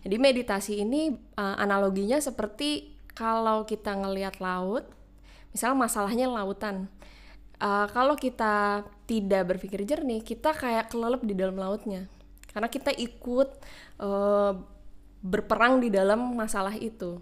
Jadi meditasi ini uh, analoginya seperti kalau kita ngelihat laut, misal masalahnya lautan. Uh, kalau kita tidak berpikir jernih, kita kayak kelelep di dalam lautnya. Karena kita ikut uh, berperang di dalam masalah itu.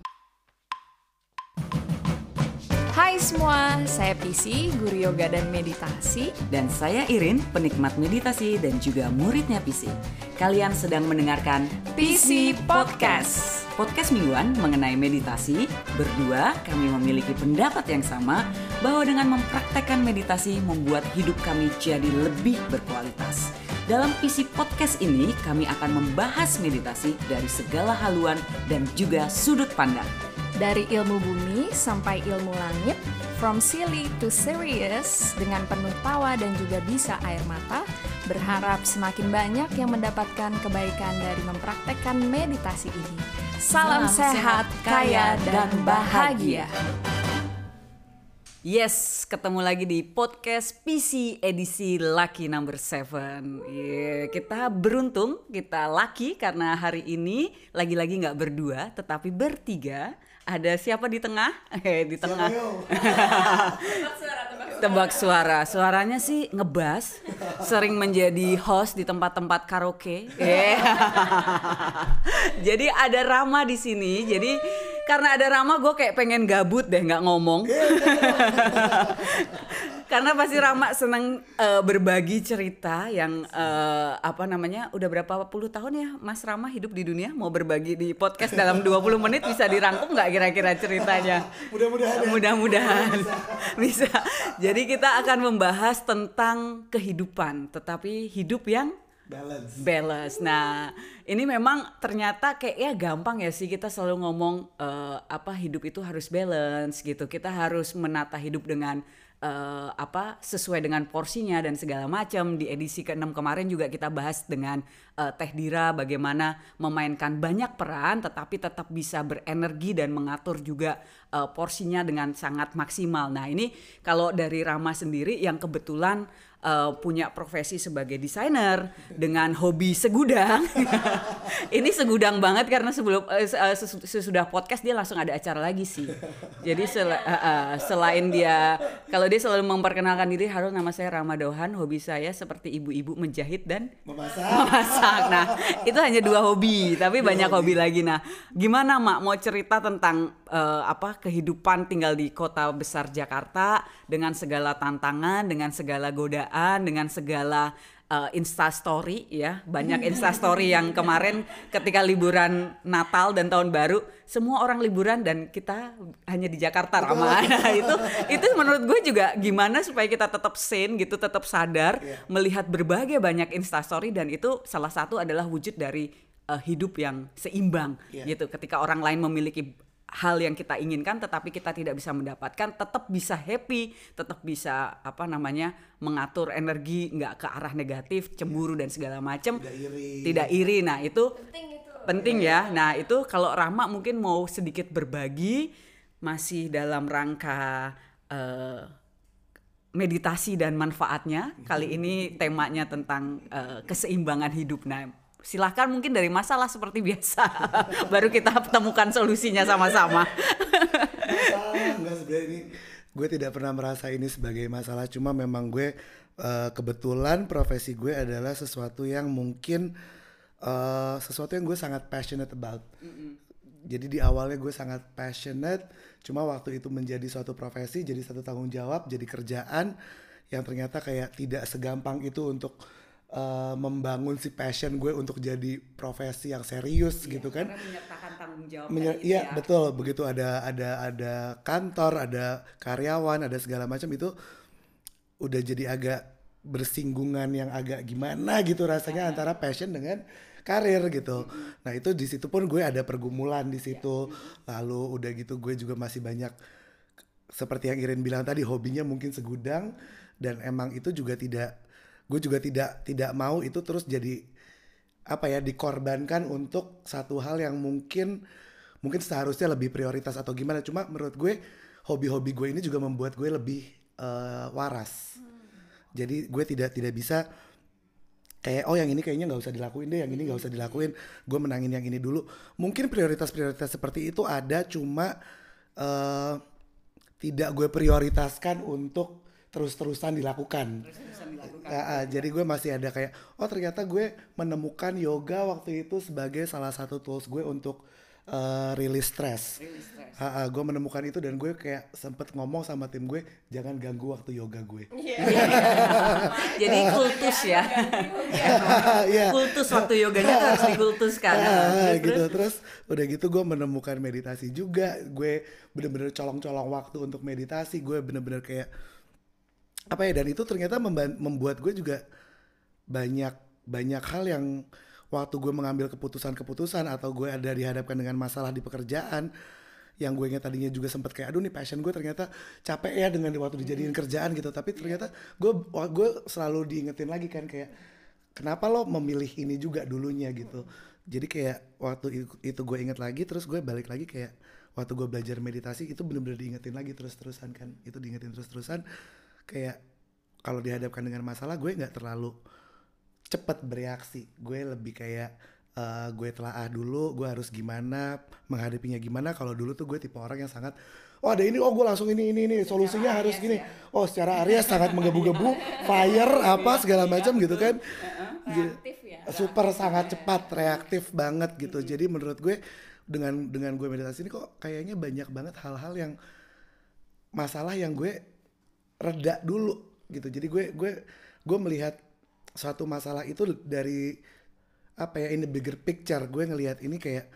Hai semua, saya PC, guru yoga dan meditasi. Dan saya Irin, penikmat meditasi dan juga muridnya PC. Kalian sedang mendengarkan PC Podcast. Podcast mingguan mengenai meditasi. Berdua kami memiliki pendapat yang sama bahwa dengan mempraktekkan meditasi membuat hidup kami jadi lebih berkualitas. Dalam PC Podcast ini kami akan membahas meditasi dari segala haluan dan juga sudut pandang. Dari ilmu bumi sampai ilmu langit, from silly to serious, dengan penuh tawa dan juga bisa air mata, berharap semakin banyak yang mendapatkan kebaikan dari mempraktekkan meditasi ini. Salam, Salam sehat, kaya, dan bahagia. Yes, ketemu lagi di podcast PC edisi Lucky Number 7. Yeah, kita beruntung, kita lucky karena hari ini lagi-lagi nggak berdua, tetapi bertiga ada siapa di tengah? Eh di tengah. tebak suara, tebak suara. Suaranya sih ngebas, sering menjadi host di tempat-tempat karaoke. Eh. Jadi ada Rama di sini. Jadi karena ada Rama gue kayak pengen gabut deh nggak ngomong. Karena pasti Rama seneng uh, berbagi cerita yang uh, apa namanya udah berapa puluh tahun ya Mas Rama hidup di dunia mau berbagi di podcast dalam 20 menit bisa dirangkum nggak kira-kira ceritanya mudah-mudahan ya. mudah-mudahan bisa. bisa jadi kita akan membahas tentang kehidupan tetapi hidup yang balance. Balance. Nah, ini memang ternyata kayak ya gampang ya sih kita selalu ngomong uh, apa hidup itu harus balance gitu. Kita harus menata hidup dengan uh, apa sesuai dengan porsinya dan segala macam. Di edisi ke-6 kemarin juga kita bahas dengan uh, Teh Dira bagaimana memainkan banyak peran tetapi tetap bisa berenergi dan mengatur juga uh, porsinya dengan sangat maksimal. Nah, ini kalau dari Rama sendiri yang kebetulan uh, punya profesi sebagai desainer dengan hobi segudang. ini segudang banget karena sebelum uh, sesudah podcast dia langsung ada acara lagi sih. Jadi sel uh, uh, selain dia kalau dia selalu memperkenalkan diri halo nama saya Rama Dohan, hobi saya seperti ibu-ibu menjahit dan memasak. memasak. Nah, itu hanya dua hobi, tapi banyak hobi lagi. Nah, gimana Mak mau cerita tentang uh, apa kehidupan tinggal di kota besar Jakarta dengan segala tantangan, dengan segala godaan, dengan segala uh, instastory ya. Banyak instastory yang kemarin ketika liburan Natal dan tahun baru semua orang liburan dan kita hanya di Jakarta ramah nah, itu itu menurut gue juga gimana supaya kita tetap sane gitu tetap sadar yeah. melihat berbagai banyak instastory dan itu salah satu adalah wujud dari uh, hidup yang seimbang yeah. gitu. Ketika orang lain memiliki hal yang kita inginkan tetapi kita tidak bisa mendapatkan tetap bisa happy tetap bisa apa namanya mengatur energi nggak ke arah negatif cemburu dan segala macam tidak iri. Tidak iri. Nah itu penting itu. penting ya. Nah itu kalau Rama mungkin mau sedikit berbagi masih dalam rangka uh, meditasi dan manfaatnya. Kali ini temanya tentang uh, keseimbangan hidup. Nah silahkan mungkin dari masalah seperti biasa baru kita temukan solusinya sama-sama. Masalah enggak sebenarnya ini gue tidak pernah merasa ini sebagai masalah. Cuma memang gue uh, kebetulan profesi gue adalah sesuatu yang mungkin uh, sesuatu yang gue sangat passionate about. Mm -hmm. jadi di awalnya gue sangat passionate cuma waktu itu menjadi suatu profesi jadi satu tanggung jawab jadi kerjaan yang ternyata kayak tidak segampang itu untuk uh, membangun si passion gue untuk jadi profesi yang serius iya, gitu kan. menyertakan tanggung jawab. Menyer iya ya. betul begitu ada ada ada kantor, ada karyawan, ada segala macam itu udah jadi agak bersinggungan yang agak gimana gitu rasanya ya. antara passion dengan karir gitu. Nah itu di situ pun gue ada pergumulan di situ. Ya. Lalu udah gitu gue juga masih banyak seperti yang Irin bilang tadi hobinya mungkin segudang dan emang itu juga tidak gue juga tidak tidak mau itu terus jadi apa ya dikorbankan untuk satu hal yang mungkin mungkin seharusnya lebih prioritas atau gimana. Cuma menurut gue hobi-hobi gue ini juga membuat gue lebih uh, waras. Hmm. jadi gue tidak tidak bisa kayak oh yang ini kayaknya nggak usah dilakuin deh yang ini nggak usah dilakuin gue menangin yang ini dulu. Mungkin prioritas-prioritas seperti itu ada cuma eh tidak gue prioritaskan untuk terus-terusan dilakukan. Ah, ah, jadi gue masih ada kayak oh ternyata gue menemukan yoga waktu itu sebagai salah satu tools gue untuk eh, rilis stres. Ah, ah, gue menemukan itu dan gue kayak sempet ngomong sama tim gue jangan ganggu waktu yoga gue. Jadi kultus ya. Iya. kultus waktu yoganya tuh harus dikultuskan. Ah, Terus, gitu terus? terus udah gitu gue menemukan meditasi juga gue bener-bener colong-colong waktu untuk meditasi gue bener-bener kayak apa ya dan itu ternyata membuat gue juga banyak banyak hal yang waktu gue mengambil keputusan-keputusan atau gue ada dihadapkan dengan masalah di pekerjaan yang gue ingat tadinya juga sempat kayak aduh nih passion gue ternyata capek ya dengan waktu dijadiin kerjaan gitu. Tapi ternyata gue gue selalu diingetin lagi kan kayak kenapa lo memilih ini juga dulunya? gitu. Jadi kayak waktu itu, itu gue inget lagi terus gue balik lagi kayak waktu gue belajar meditasi itu bener-bener diingetin lagi terus-terusan kan. Itu diingetin terus-terusan kayak kalau dihadapkan dengan masalah gue nggak terlalu cepet bereaksi. Gue lebih kayak eh, gue telaah dulu gue harus gimana menghadapinya gimana? Kalau dulu tuh gue tipe orang yang sangat oh ada ini oh gue langsung ini ini ini solusinya harus gini. oh secara Aries sangat menggebu-gebu fire apa segala macam gitu kan. Jadi, super sangat cepat reaktif banget gitu. Jadi menurut gue dengan dengan gue meditasi ini kok kayaknya banyak banget hal-hal yang masalah yang gue reda dulu gitu. Jadi gue gue gue melihat suatu masalah itu dari apa ya in the bigger picture. Gue ngelihat ini kayak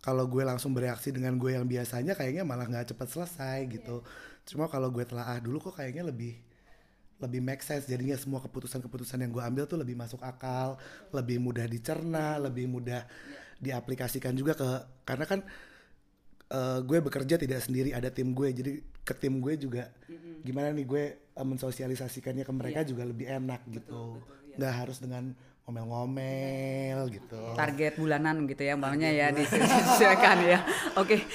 kalau gue langsung bereaksi dengan gue yang biasanya kayaknya malah nggak cepat selesai gitu. Cuma kalau gue telaah dulu kok kayaknya lebih lebih make sense. Jadinya semua keputusan-keputusan yang gue ambil tuh lebih masuk akal lebih mudah dicerna lebih mudah diaplikasikan juga ke karena kan eh, gue bekerja tidak sendiri ada tim gue. Jadi ke tim gue juga gimana nih gue eh, mensosialisasikannya ke mereka juga lebih enak gitu. nggak harus dengan ngomel-ngomel gitu. Target bulanan gitu ya makanya ya disesuaikan ya. Oke.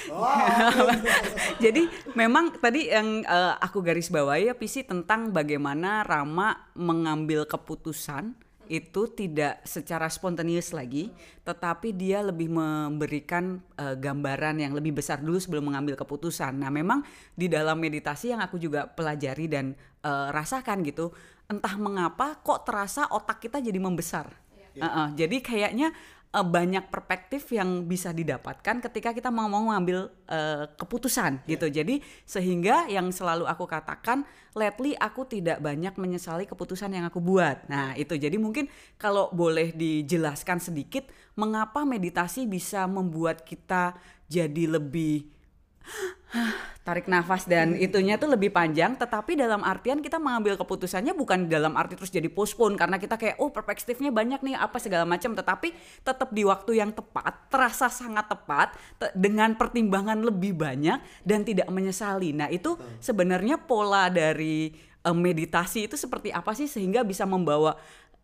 Jadi memang tadi yang eh, aku garis bawahi ya PC tentang bagaimana Rama mengambil keputusan itu tidak secara spontaneous lagi tetapi dia lebih memberikan eh, gambaran yang lebih besar dulu sebelum mengambil keputusan. Nah memang di dalam meditasi yang aku juga pelajari dan eh, rasakan gitu entah mengapa kok terasa otak kita jadi membesar. Uh-uh, jadi kayaknya uh, banyak perspektif yang bisa didapatkan ketika kita mau mau ngambil uh, keputusan gitu. Jadi sehingga yang selalu aku katakan, lately aku tidak banyak menyesali keputusan yang aku buat. Nah itu jadi mungkin kalau boleh dijelaskan sedikit, mengapa meditasi bisa membuat kita jadi lebih tarik nafas dan itunya tuh lebih panjang tetapi dalam artian kita mengambil keputusannya bukan dalam arti terus jadi postpone karena kita kayak oh perspektifnya banyak nih apa segala macam. Tetapi tetap di waktu yang tepat terasa sangat tepat te- dengan pertimbangan lebih banyak dan tidak menyesali. Nah itu sebenarnya pola dari eh, meditasi itu seperti apa sih sehingga bisa membawa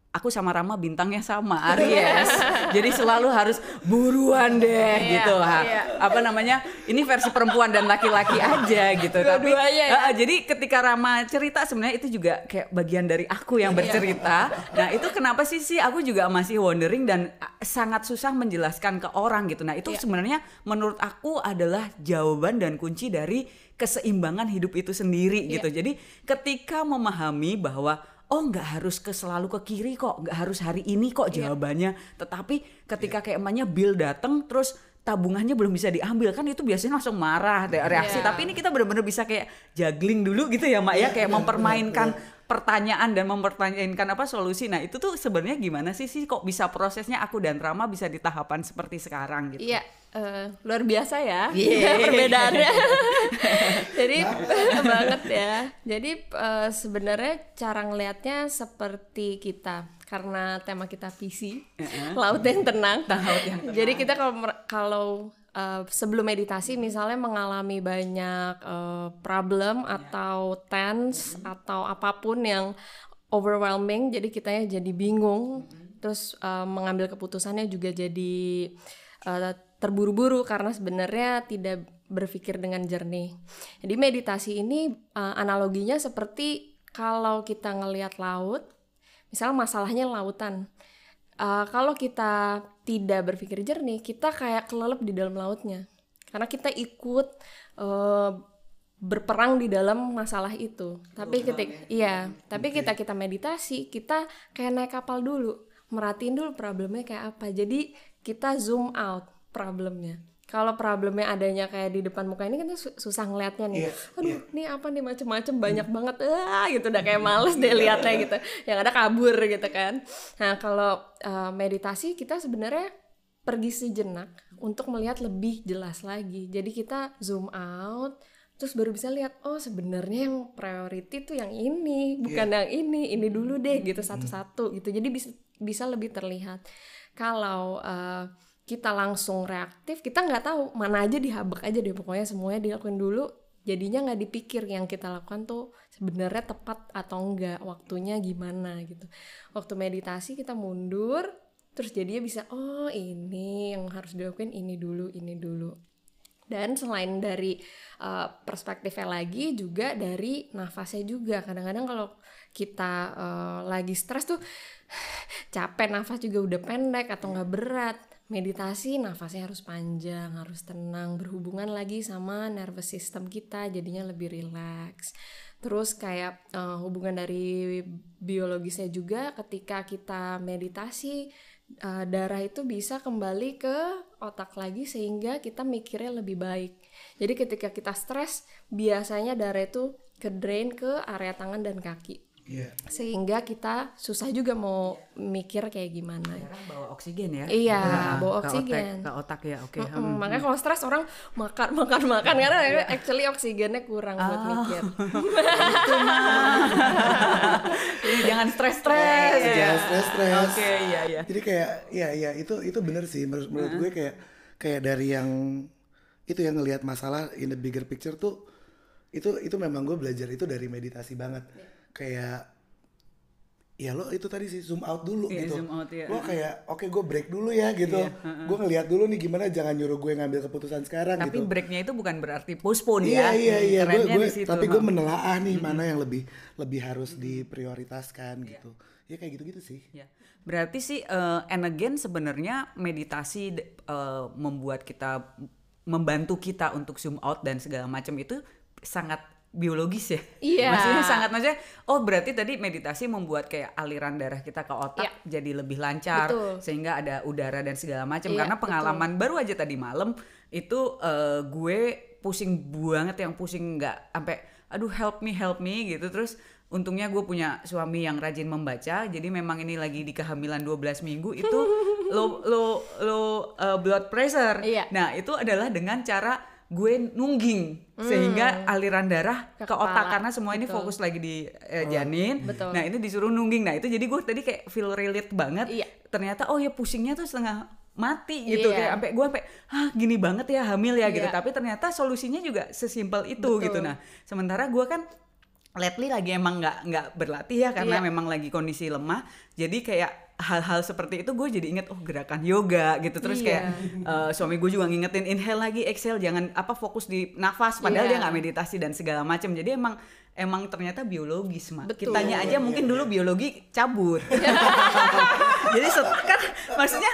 aku sama Rama bintangnya sama Aries. Jadi selalu harus buruan deh gitu. Ha. Apa namanya? Ini versi perempuan dan laki-laki aja gitu. Tapi Dua-duanya ya. Ah, jadi ketika Rama cerita sebenarnya itu juga kayak bagian dari aku yang bercerita. Nah, itu kenapa sih sih aku juga masih wondering dan sangat susah menjelaskan ke orang gitu. Nah, itu sebenarnya menurut aku adalah jawaban dan kunci dari keseimbangan hidup itu sendiri gitu. Jadi ketika memahami bahwa oh nggak harus ke selalu ke kiri kok, nggak harus hari ini kok jawabannya. Tetapi ketika kayak emaknya bill dateng terus tabungannya belum bisa diambil kan itu biasanya langsung marah re- reaksi. Iya. Tapi ini kita benar-benar bisa kayak juggling dulu gitu ya mak ya kayak mempermainkan pertanyaan dan mempertanyakan apa solusi. Nah itu tuh sebenarnya gimana sih sih kok bisa prosesnya aku dan Rama bisa di tahapan seperti sekarang gitu. Iya, eh, luar biasa ya Yeay. perbedaannya. Jadi banget ya. Jadi eh, sebenarnya cara ngelihatnya seperti kita karena tema kita PC, laut yang tenang. Laut yang Jadi kita kalau kalau eh, sebelum meditasi misalnya mengalami banyak eh, problem atau tense atau apa pun yang overwhelming, jadi kitanya jadi bingung, terus eh, mengambil keputusannya juga jadi eh, terburu-buru karena sebenarnya tidak berpikir dengan jernih. Jadi meditasi ini eh, analoginya seperti kalau kita ngelihat laut, misal masalahnya lautan. Uh, kalau kita tidak berpikir jernih, kita kayak kelelep di dalam lautnya. Karena kita ikut uh, berperang di dalam masalah itu. Tapi ketika iya, tapi kita kita meditasi, kita kayak naik kapal dulu, merhatiin dulu problemnya kayak apa. Jadi kita zoom out problemnya kalau problemnya adanya kayak di depan muka ini kan susah ngeliatnya nih. Yeah, Aduh, yeah. nih apa nih macem-macem banyak hmm. banget. Ah, gitu udah kayak males deh liatnya gitu. Yang ada kabur gitu kan. Nah, kalau uh, meditasi kita sebenarnya pergi sejenak untuk melihat lebih jelas lagi. Jadi kita zoom out terus baru bisa lihat oh sebenarnya yang priority tuh yang ini, bukan yeah. yang ini. Ini dulu deh gitu hmm. satu-satu gitu. Jadi bisa bisa lebih terlihat. Kalau uh, kita langsung reaktif kita nggak tahu mana aja dihabek aja deh pokoknya semuanya dilakukan dulu. Jadinya nggak dipikir yang kita lakukan tuh sebenarnya tepat atau enggak waktunya gimana gitu. Waktu meditasi kita mundur terus jadinya bisa oh ini yang harus dilakukan ini dulu ini dulu. Dan selain dari uh, perspektifnya lagi juga dari nafasnya juga. Kadang-kadang kalau kita uh, lagi stres tuh capek nafas juga udah pendek atau nggak berat meditasi nafasnya harus panjang, harus tenang, berhubungan lagi sama nervous system kita jadinya lebih rileks. Terus kayak uh, hubungan dari biologisnya juga ketika kita meditasi uh, darah itu bisa kembali ke otak lagi sehingga kita mikirnya lebih baik. Jadi ketika kita stres biasanya darah itu ke drain ke area tangan dan kaki Yeah. Sehingga kita susah juga mau mikir kayak gimana. Sekarang bawa oksigen ya? Iya, nah, bawa oksigen. Ke otak, ke otak ya, oke. Okay. Mm -mm, makanya kalau stres orang makan, makan, makan karena iya. actually oksigennya kurang oh. buat mikir. Itu mah. jangan stres-stres. Ya. Jangan stres-stres. Oke, okay, iya, iya. Jadi kayak, iya, iya, itu itu bener sih menurut, menurut gue kayak kayak dari yang itu yang ngelihat masalah in the bigger picture tuh itu itu memang gue belajar itu dari meditasi banget. Yeah kayak ya lo itu tadi sih zoom out dulu yeah, gitu. Zoom out, ya. Lo kayak oke okay, gue break dulu ya gitu. Yeah, uh -uh. Gue ngeliat dulu nih gimana jangan nyuruh gue ngambil keputusan sekarang tapi gitu. Breaknya itu bukan berarti postpone iya, ya. Iya iya iya. Gue tapi gue menelaah nih mana yang lebih lebih harus diprioritaskan yeah. gitu. Ya kayak gitu-gitu sih. Yeah. Berarti sih uh, and again sebenarnya meditasi uh, membuat kita membantu kita untuk zoom out dan segala macam itu sangat biologis ya. Iya. Maksudnya sangat maksudnya oh berarti tadi meditasi membuat kayak aliran darah kita ke otak yeah. jadi lebih lancar betul. sehingga ada udara dan segala macam yeah, karena pengalaman betul. baru aja tadi malam itu uh, gue pusing banget yang pusing nggak sampai aduh help me help me gitu terus untungnya gue punya suami yang rajin membaca jadi memang ini lagi di kehamilan 12 minggu itu lo lo lo uh, blood pressure. Iya. Nah, itu adalah dengan cara gue nungging hmm. sehingga aliran darah ke, ke otak karena semua ini fokus lagi di eh, janin. Betul. Nah, itu disuruh nungging. Nah, itu jadi gue tadi kayak feel relate banget. Iya. Ternyata oh ya pusingnya tuh setengah mati gitu iya. kayak sampai gue sampai ah gini banget ya hamil ya gitu. iya. gitu. Tapi ternyata solusinya juga sesimpel itu Betul. gitu. Nah, sementara gue kan lately lagi emang nggak nggak berlatih ya karena iya. memang lagi kondisi lemah. Jadi kayak hal-hal seperti itu gue jadi inget oh gerakan yoga gitu terus iya. kayak uh, suami gue juga ngingetin inhale lagi exhale jangan apa fokus di nafas padahal iya. dia nggak meditasi dan segala macam jadi emang emang ternyata biologis mah kitanya aja iya, mungkin iya, dulu iya. biologi cabut jadi kan maksudnya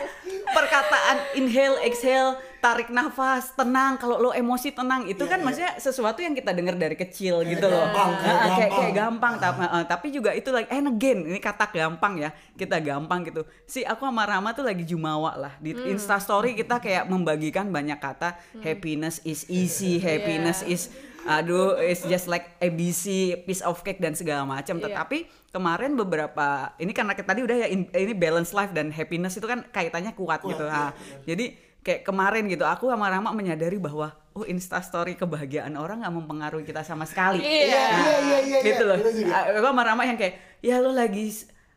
perkataan inhale exhale tarik nafas tenang kalau lo emosi tenang itu yeah, kan yeah. maksudnya sesuatu yang kita dengar dari kecil gitu loh gampang, kayak, nah, gampang. kayak kayak gampang tapi uh, tapi juga itu lagi like, and again ini kata gampang ya kita gampang gitu si aku sama Rama tuh lagi jumawa lah di hmm. Insta Story kita kayak membagikan banyak kata hmm. happiness is easy happiness yeah. is aduh it's just like ABC piece of cake dan segala macam yeah. tetapi kemarin beberapa ini karena tadi udah ya ini balance life dan happiness itu kan kaitannya kuat, kuat gitu nah, yeah. jadi kayak kemarin gitu aku sama Rama menyadari bahwa oh Insta Story kebahagiaan orang nggak mempengaruhi kita sama sekali iya yeah. nah, iya iya iya gitu loh aku sama Rama yang kayak ya lo lagi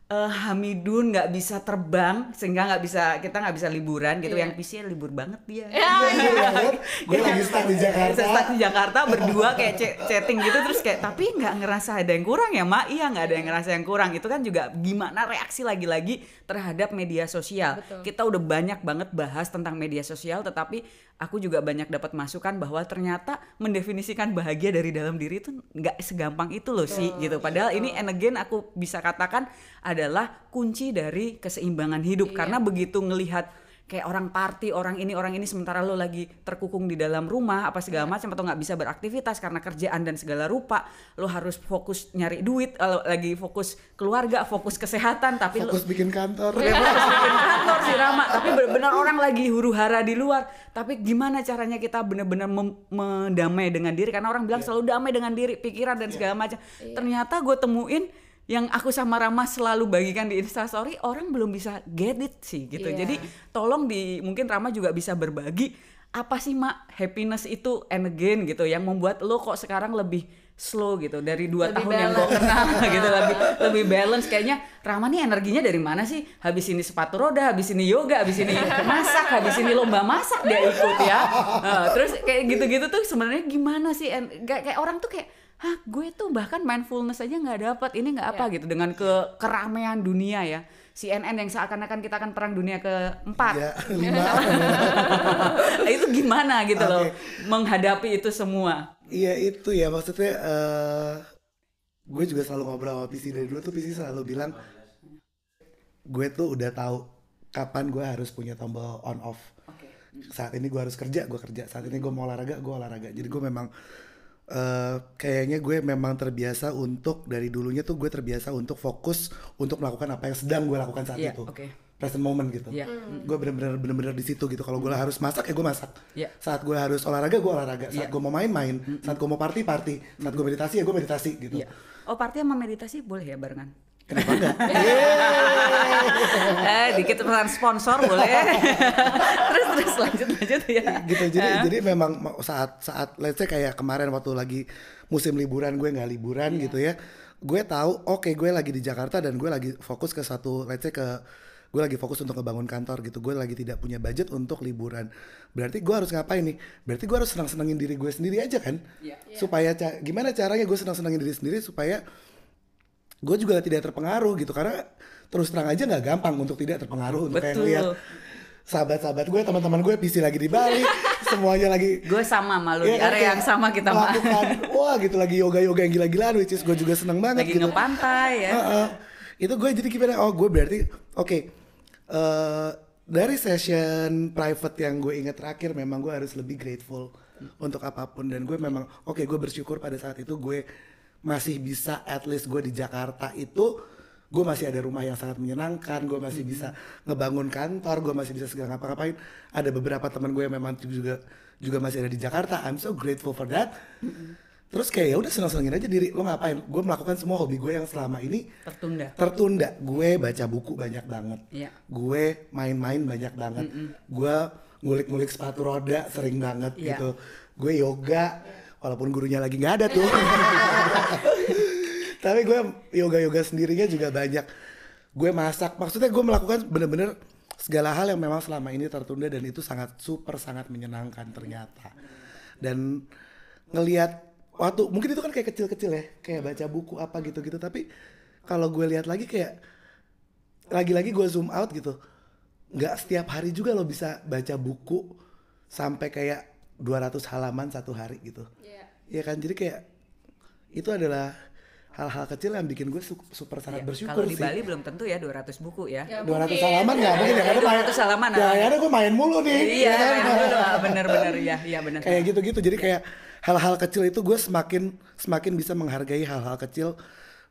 uh, Hamidun nggak bisa terbang sehingga nggak bisa kita nggak bisa liburan gitu yeah. yang PC libur banget dia yeah, yeah. yeah. gue lagi stuck di Jakarta stuck di Jakarta berdua kayak chatting gitu terus kayak tapi nggak ngerasa ada yang kurang ya mak iya nggak ada yang ngerasa yang kurang itu kan juga gimana reaksi lagi-lagi terhadap media sosial Betul. kita udah banyak banget bahas tentang media sosial tetapi aku juga banyak dapat masukan bahwa ternyata mendefinisikan bahagia dari dalam diri itu nggak segampang itu loh sih gitu. Padahal ini and again aku bisa katakan adalah kunci dari keseimbangan hidup. Karena begitu ngelihat kayak orang party orang ini orang ini sementara lo lagi terkukung di dalam rumah apa segala macam atau nggak bisa beraktivitas karena kerjaan dan segala rupa lo harus fokus nyari duit lo lagi fokus keluarga fokus kesehatan tapi lo fokus bikin kantor. Ya, fokus bikin kantor sih Rama. Tapi benar-benar orang lagi huru hara di luar. Tapi gimana caranya kita benar-benar mendamai dengan diri? Karena orang bilang selalu damai dengan diri pikiran dan segala macam. Ternyata gue temuin yang aku sama Rama selalu bagikan di Instastory orang belum bisa get it sih gitu. Iya. jadi tolong di mungkin Rama juga bisa berbagi apa sih mak happiness itu and again gitu. Yang membuat lo kok sekarang lebih slow gitu. Dari dua Lebih tahun yang gue balance. kenal gitu. Lebih lebih balance. Kayaknya Rama nih energinya dari mana sih? Habis ini sepatu roda habis ini yoga habis ini masak habis ini lomba masak dia ikut ya. Nah, terus kayak gitu-gitu tuh sebenarnya gimana sih? Kayak kayak orang tuh kayak hah gue tuh bahkan mindfulness aja nggak dapat ini nggak apa gitu dengan ke keramaian dunia ya CNN yang seakan-akan kita akan perang dunia keempat ya lima itu gimana gitu loh Oke. menghadapi itu semua Iya itu ya maksudnya eh gue juga selalu ngobrol sama PC dari dulu tuh PC selalu bilang gue tuh udah tahu kapan gue harus punya tombol on off. Saat ini gue harus kerja, gue kerja. Saat ini gue mau olahraga, gue olahraga. Jadi gue memang eh kayaknya gue memang terbiasa untuk dari dulunya tuh gue terbiasa untuk fokus untuk melakukan apa yang sedang gue lakukan saat Iya, itu. oke. Present moment gitu. Iya. Gue bener-bener bener-bener di situ gitu. Kalau gue harus masak ya gue masak. Iya. Saat gue harus olahraga gue olahraga. Saat Iya. gue mau main main. Saat gue mau party party. Saat gue meditasi ya gue meditasi gitu. Iya. Oh party sama meditasi boleh ya barengan? Kenapa enggak? eh dikit pesan sponsor boleh. terus terus lanjut lanjut ya. gitu jadi jadi memang ma- saat saat let's say kayak kemarin waktu lagi musim liburan gue nggak liburan Iya. gitu ya gue tahu oke gue lagi di Jakarta dan gue lagi fokus ke satu let's say ke gue lagi fokus untuk ngebangun kantor gitu gue lagi tidak punya budget untuk liburan berarti gue harus ngapain nih berarti gue harus senang senangin diri gue sendiri aja kan Iya. supaya ca- gimana caranya gue senang senangin diri sendiri supaya gue juga tidak terpengaruh gitu karena terus terang aja nggak gampang untuk tidak terpengaruh untuk kayak Betul. ngeliat sahabat-sahabat gue teman-teman gue PC lagi di Bali semuanya lagi Gue sama malu di Iya kan, area kayak yang sama kita mah. melakukan wah gitu lagi yoga yoga yang gila-gilaan which is gue juga seneng banget Lagi gitu ngepantai ya. Heeh. itu gue jadi gimana oh gue berarti oke eh, dari session private yang gue ingat terakhir memang gue harus lebih grateful untuk apa pun dan gue memang oke gue bersyukur pada saat itu gue masih bisa at least gue di Jakarta itu gue masih ada rumah yang sangat menyenangkan gue masih bisa ngebangun kantor gue masih bisa segala ngapa-ngapain. Ada beberapa teman gue yang memang juga juga masih ada di Jakarta. I'm so grateful for that. Terus kayak ya udah senang-senangin aja diri. Lo ngapain? Gue melakukan semua hobi gue yang selama ini Tertunda. tertunda. Gue baca buku banyak banget. Iya. gue main-main banyak banget. Gue ngulik-ngulik sepatu roda sering banget Iya. gitu. Gue yoga walaupun gurunya lagi nggak ada tuh. Tapi gue yoga yoga sendirinya juga banyak. Gue masak. Maksudnya gue melakukan bener-bener segala hal yang memang selama ini tertunda dan itu sangat super sangat menyenangkan ternyata. Dan ngelihat waktu mungkin itu kan kayak kecil-kecil ya kayak baca buku apa gitu-gitu. Tapi kalau gue lihat lagi kayak lagi-lagi gue zoom out gitu nggak setiap hari juga lo bisa baca buku sampai kayak 200 halaman satu hari gitu Iya kan jadi kayak itu adalah hal-hal kecil yang bikin gue su- super sangat Iya, bersyukur Kalau di sih Bali belum tentu ya 200 buku ya. Ya, 200 mungkin. halaman nggak mungkin ya karena 200 halaman, ya ah. karena gue main mulu nih Iya, ya kan? bener-bener ya, iya bener. kayak gitu-gitu jadi kayak hal-hal kecil itu gue semakin semakin bisa menghargai hal-hal kecil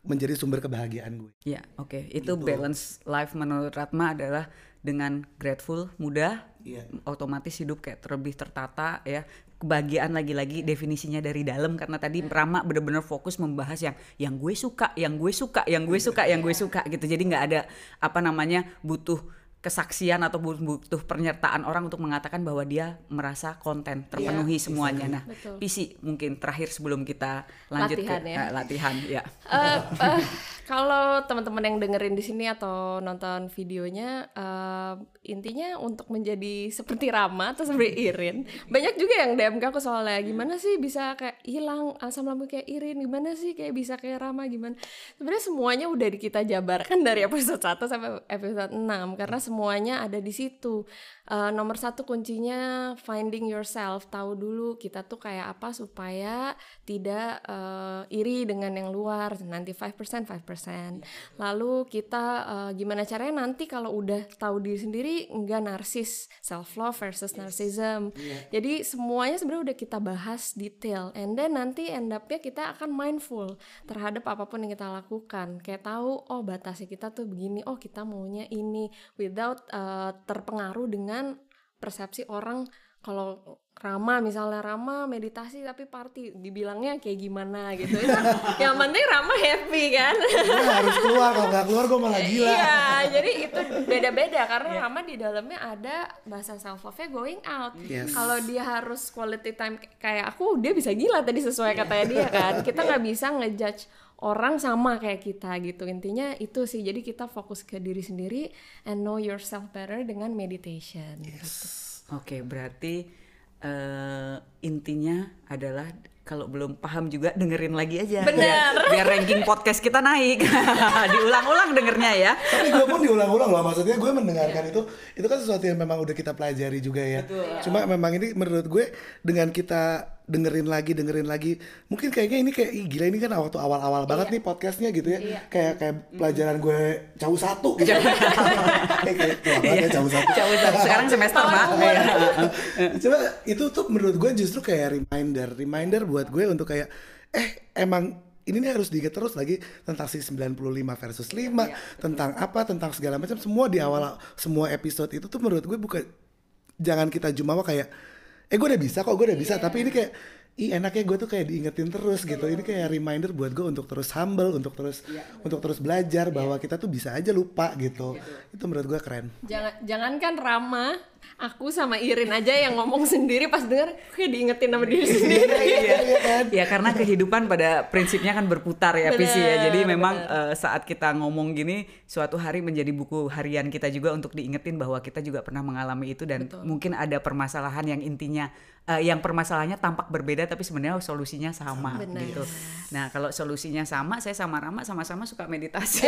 menjadi sumber kebahagiaan gue Ya, oke. Itu balance life menurut Ratma adalah dengan grateful, mudah, Iya. otomatis hidup kayak terlebih tertata ya. Kebahagiaan lagi-lagi definisinya dari dalam karena tadi Rama bener-bener fokus membahas yang yang gue suka, yang gue suka, yang gue suka, yang gue suka gitu. Jadi nggak ada apa namanya butuh kesaksian atau bu- butuh pernyataan orang untuk mengatakan bahwa dia merasa konten terpenuhi semuanya. Nah, Betul. PC mungkin terakhir sebelum kita lanjut Latihan ke ya. eh, latihan ya. Eh, eh, Kalau teman-teman yang dengerin di sini atau nonton videonya, eh, intinya untuk menjadi seperti Rama atau seperti Irin, banyak juga yang DM ke aku soalnya gimana sih bisa kayak hilang asam lambung kayak Irin, gimana sih kayak bisa kayak Rama, gimana? Sebenarnya semuanya udah kita jabarkan dari episode 1 sampai episode 6 karena semuanya ada di situ. Eh, nomor satu kuncinya finding yourself, tahu dulu kita tuh kayak apa supaya tidak eh, iri dengan yang luar. Nanti 5% 5%. Lalu kita eh, gimana caranya nanti kalau udah tahu diri sendiri enggak narsis, self love versus narcissism. Jadi semuanya sebenarnya udah kita bahas detail. And then nanti end up-nya kita akan mindful terhadap apa pun yang kita lakukan. Kayak tahu oh batasnya kita tuh begini, oh kita maunya ini without eh, terpengaruh dengan persepsi orang kalau Rama misalnya Rama meditasi tapi party dibilangnya kayak gimana gitu. Itu yang penting Rama happy kan? Gue harus keluar kalau nggak keluar gue malah gila. Iya jadi itu beda-beda karena Rama di dalamnya ada bahasa self love nya going out. Yes. kalau dia harus quality time kayak aku dia bisa gila tadi sesuai katanya dia kan? Kita nggak bisa ngejudge orang sama kayak kita gitu. Intinya itu sih jadi kita fokus ke diri sendiri and know yourself better dengan meditation gitu. Oke, berarti eh, intinya adalah kalau belum paham juga dengerin lagi aja. Bener. Biar, biar ranking podcast kita naik. Diulang-ulang dengernya ya. tapi gue pun diulang-ulang loh maksudnya gue mendengarkan itu itu kan sesuatu yang memang udah kita pelajari juga ya cuma memang ini menurut gue dengan kita dengerin lagi dengerin lagi. Mungkin kayaknya ini kayak "Ih, gila ini kan waktu awal-awal banget nih podcastnya gitu ya. Kayak kayak pelajaran gue jauh satu gitu. Kayak kayak tua banget ya jauh satu. Sekarang semester, Mak. Coba itu tuh menurut gue justru kayak reminder, reminder buat gue untuk kayak eh emang ini nih harus diingat terus lagi tentang si 95 versus 5, tentang apa, tentang segala macam. Semua di awal semua episode itu tuh menurut gue bukan jangan kita jumawa kayak eh gue udah bisa kok, gue udah bisa, tapi ini kayak ih enaknya gue tuh kayak diingetin terus gitu. Ini kayak reminder buat gue untuk terus humble, untuk terus untuk terus belajar bahwa kita tuh bisa aja lupa gitu. Itu menurut gue keren. Jangan jangankan Rama, aku sama Irin aja yang ngomong sendiri pas denger kayak diingetin sama diri sendiri. Iya kan? Ya karena kehidupan pada prinsipnya kan berputar ya Pisi ya. Jadi memang eh, saat kita ngomong gini suatu hari menjadi buku harian kita juga untuk diingetin bahwa kita juga pernah mengalami itu dan mungkin ada permasalahan yang intinya eh, yang permasalahannya tampak berbeda tapi sebenarnya solusinya sama Benar. gitu. Nah, kalau solusinya sama, saya sama Rama sama-sama suka meditasi.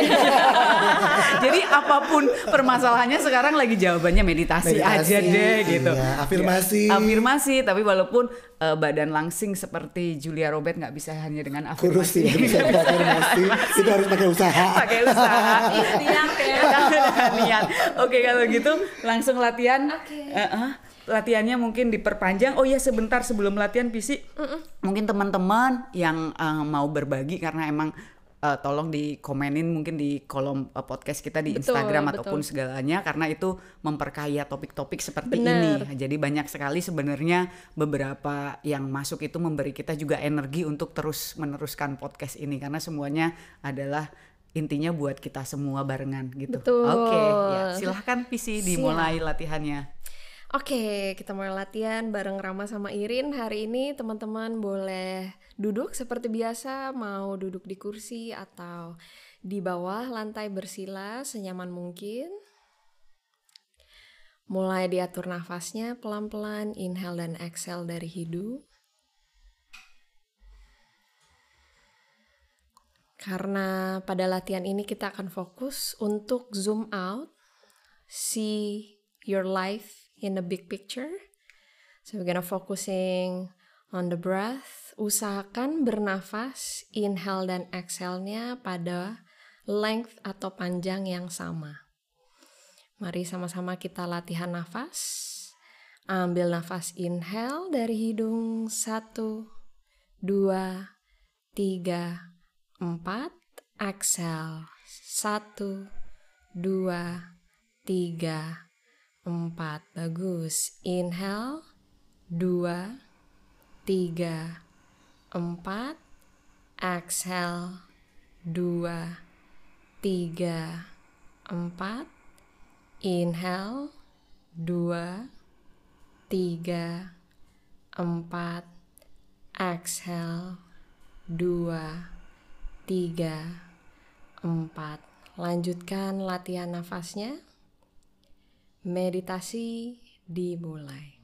Jadi apa pun permasalahannya sekarang lagi jawabannya meditasi, Meditasi, aja deh gitu. iya, afirmasi. Ya, afirmasi, tapi walaupun eh, badan langsing seperti Julia Robert nggak bisa hanya dengan kurus afirmasi. sih nggak bisa afirmasi itu harus pakai usaha pakai usaha Ikhtiar ya. dengan niat oke kalau gitu langsung latihan Oke. Eh, eh, latihannya mungkin diperpanjang oh ya sebentar sebelum latihan visi mungkin teman-teman yang eh, mau berbagi karena emang eh, tolong dikomenin mungkin di kolom eh, podcast kita di Betul, Instagram betul. ataupun segalanya karena itu memperkaya topik-topik seperti Benar. ini jadi banyak sekali sebenarnya beberapa yang masuk itu memberi kita juga energi untuk terus meneruskan podcast ini karena semuanya adalah intinya buat kita semua barengan gitu. Betul. Oke, ya silahkan PC dimulai latihannya. Oke, kita mulai latihan bareng Rama sama Irin. Hari ini teman-teman boleh duduk seperti biasa, mau duduk di kursi atau di bawah lantai bersila senyaman mungkin. Mulai diatur nafasnya pelan-pelan, inhale dan exhale dari hidung. Karena pada latihan ini kita akan fokus untuk zoom out, see your life in the big picture. So we're gonna focusing on the breath. Usahakan bernafas, inhale dan exhale-nya pada length atau panjang yang sama. Mari sama-sama kita latihan nafas. Ambil nafas inhale dari hidung. Satu, dua, tiga, empat. Exhale. Satu, dua, tiga, empat. Bagus. Inhale. Dua, tiga, empat. Exhale. Dua, tiga, empat. Inhale. Dua, tiga, empat. Exhale. Dua, tiga, Empat, lanjutkan latihan nafasnya. Meditasi dimulai.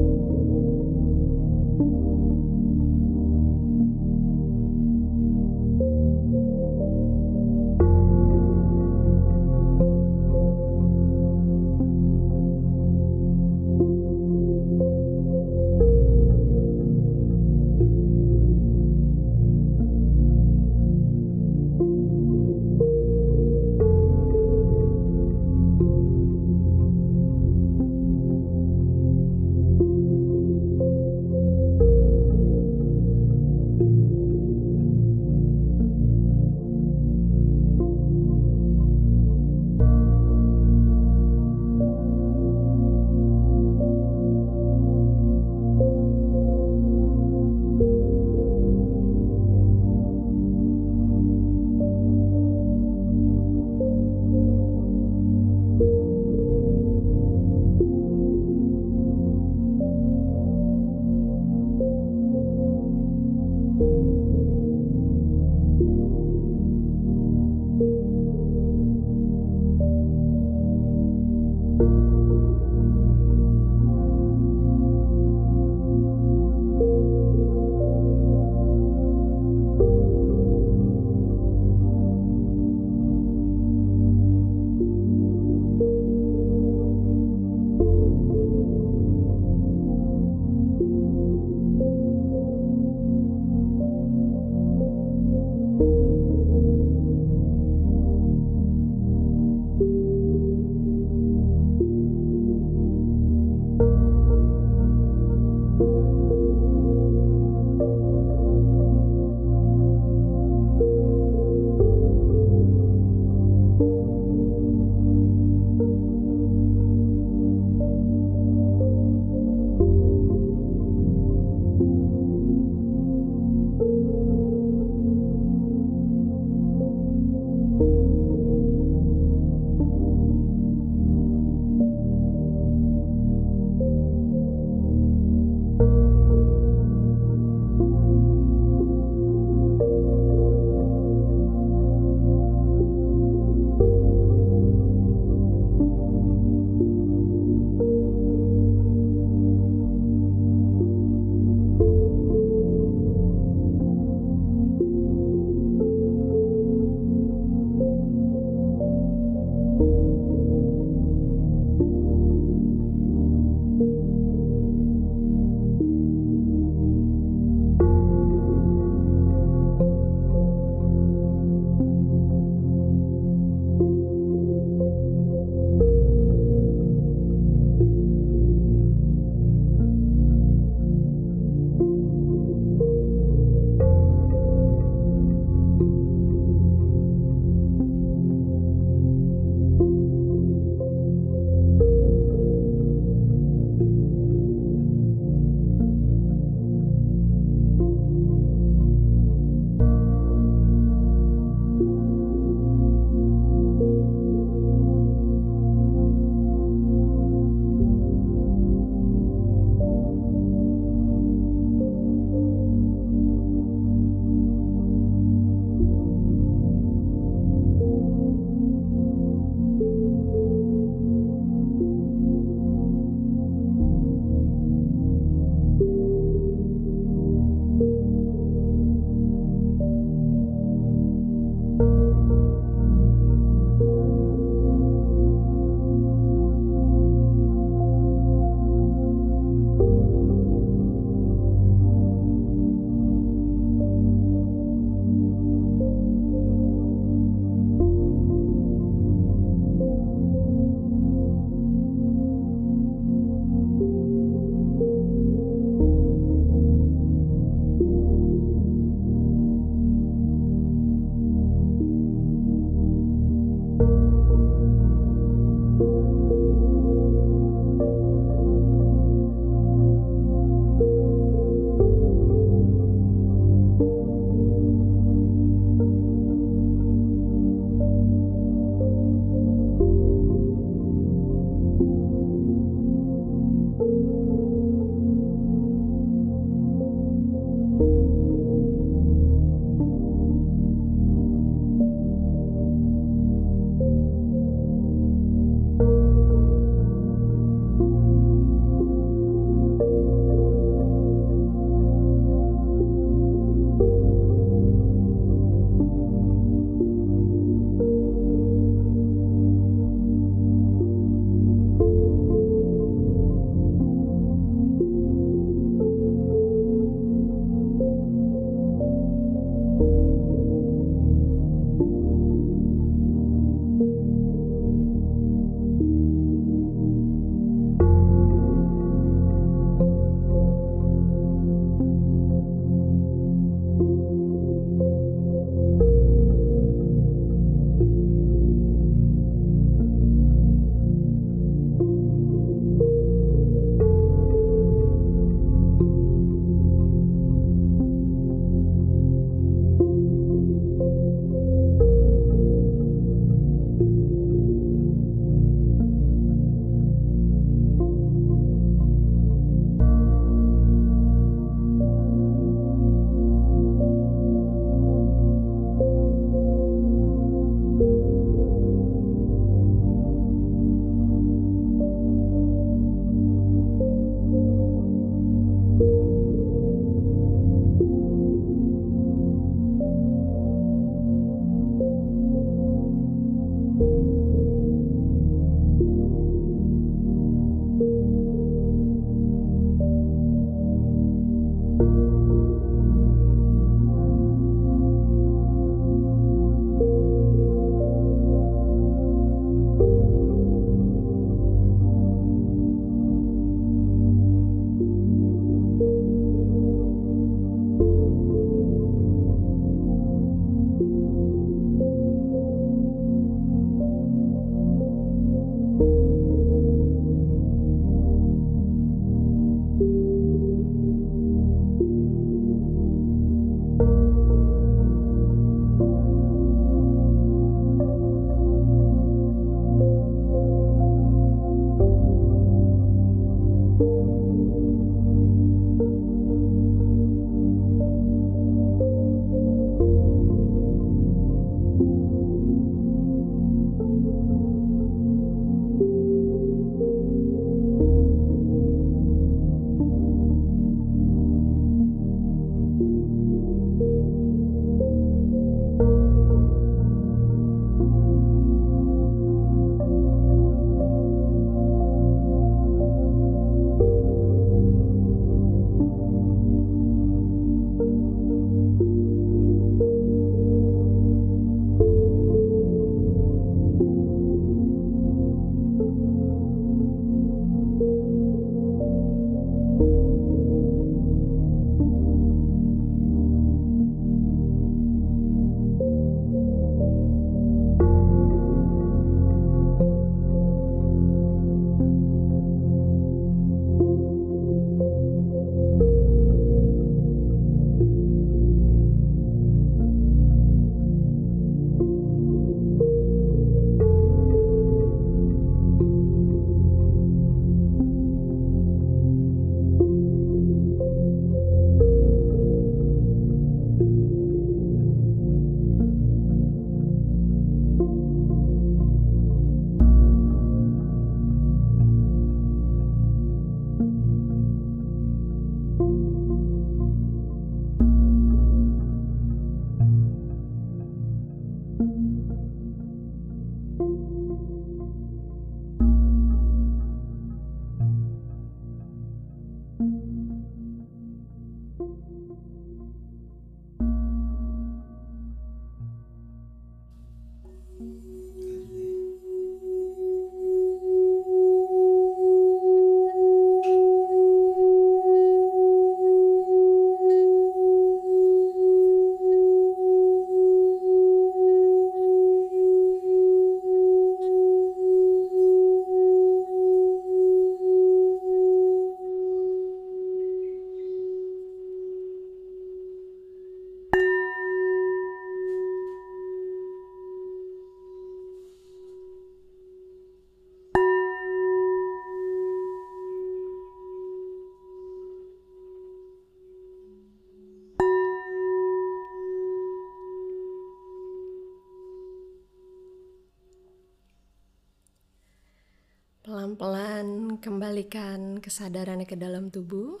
Kembalikan kesadarannya ke dalam tubuh.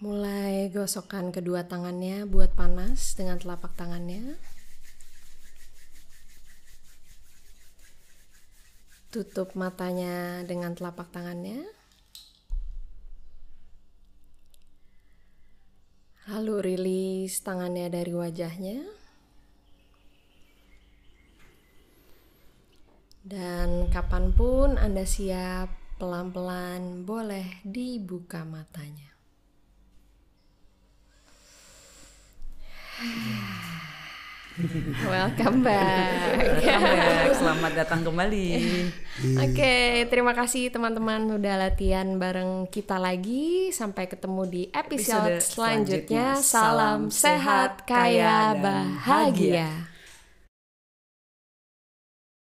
Mulai gosokkan kedua tangannya buat panas dengan telapak tangannya. Tutup matanya dengan telapak tangannya. Lalu rilis tangannya dari wajahnya. Dan kapan pun Anda siap, pelan-pelan boleh dibuka matanya. Welcome back. Welcome back. Selamat datang kembali. Oke, terima kasih teman-teman udah latihan bareng kita lagi. Sampai ketemu di episode, Episode selanjutnya. selanjutnya. Salam sehat, kaya, bahagia.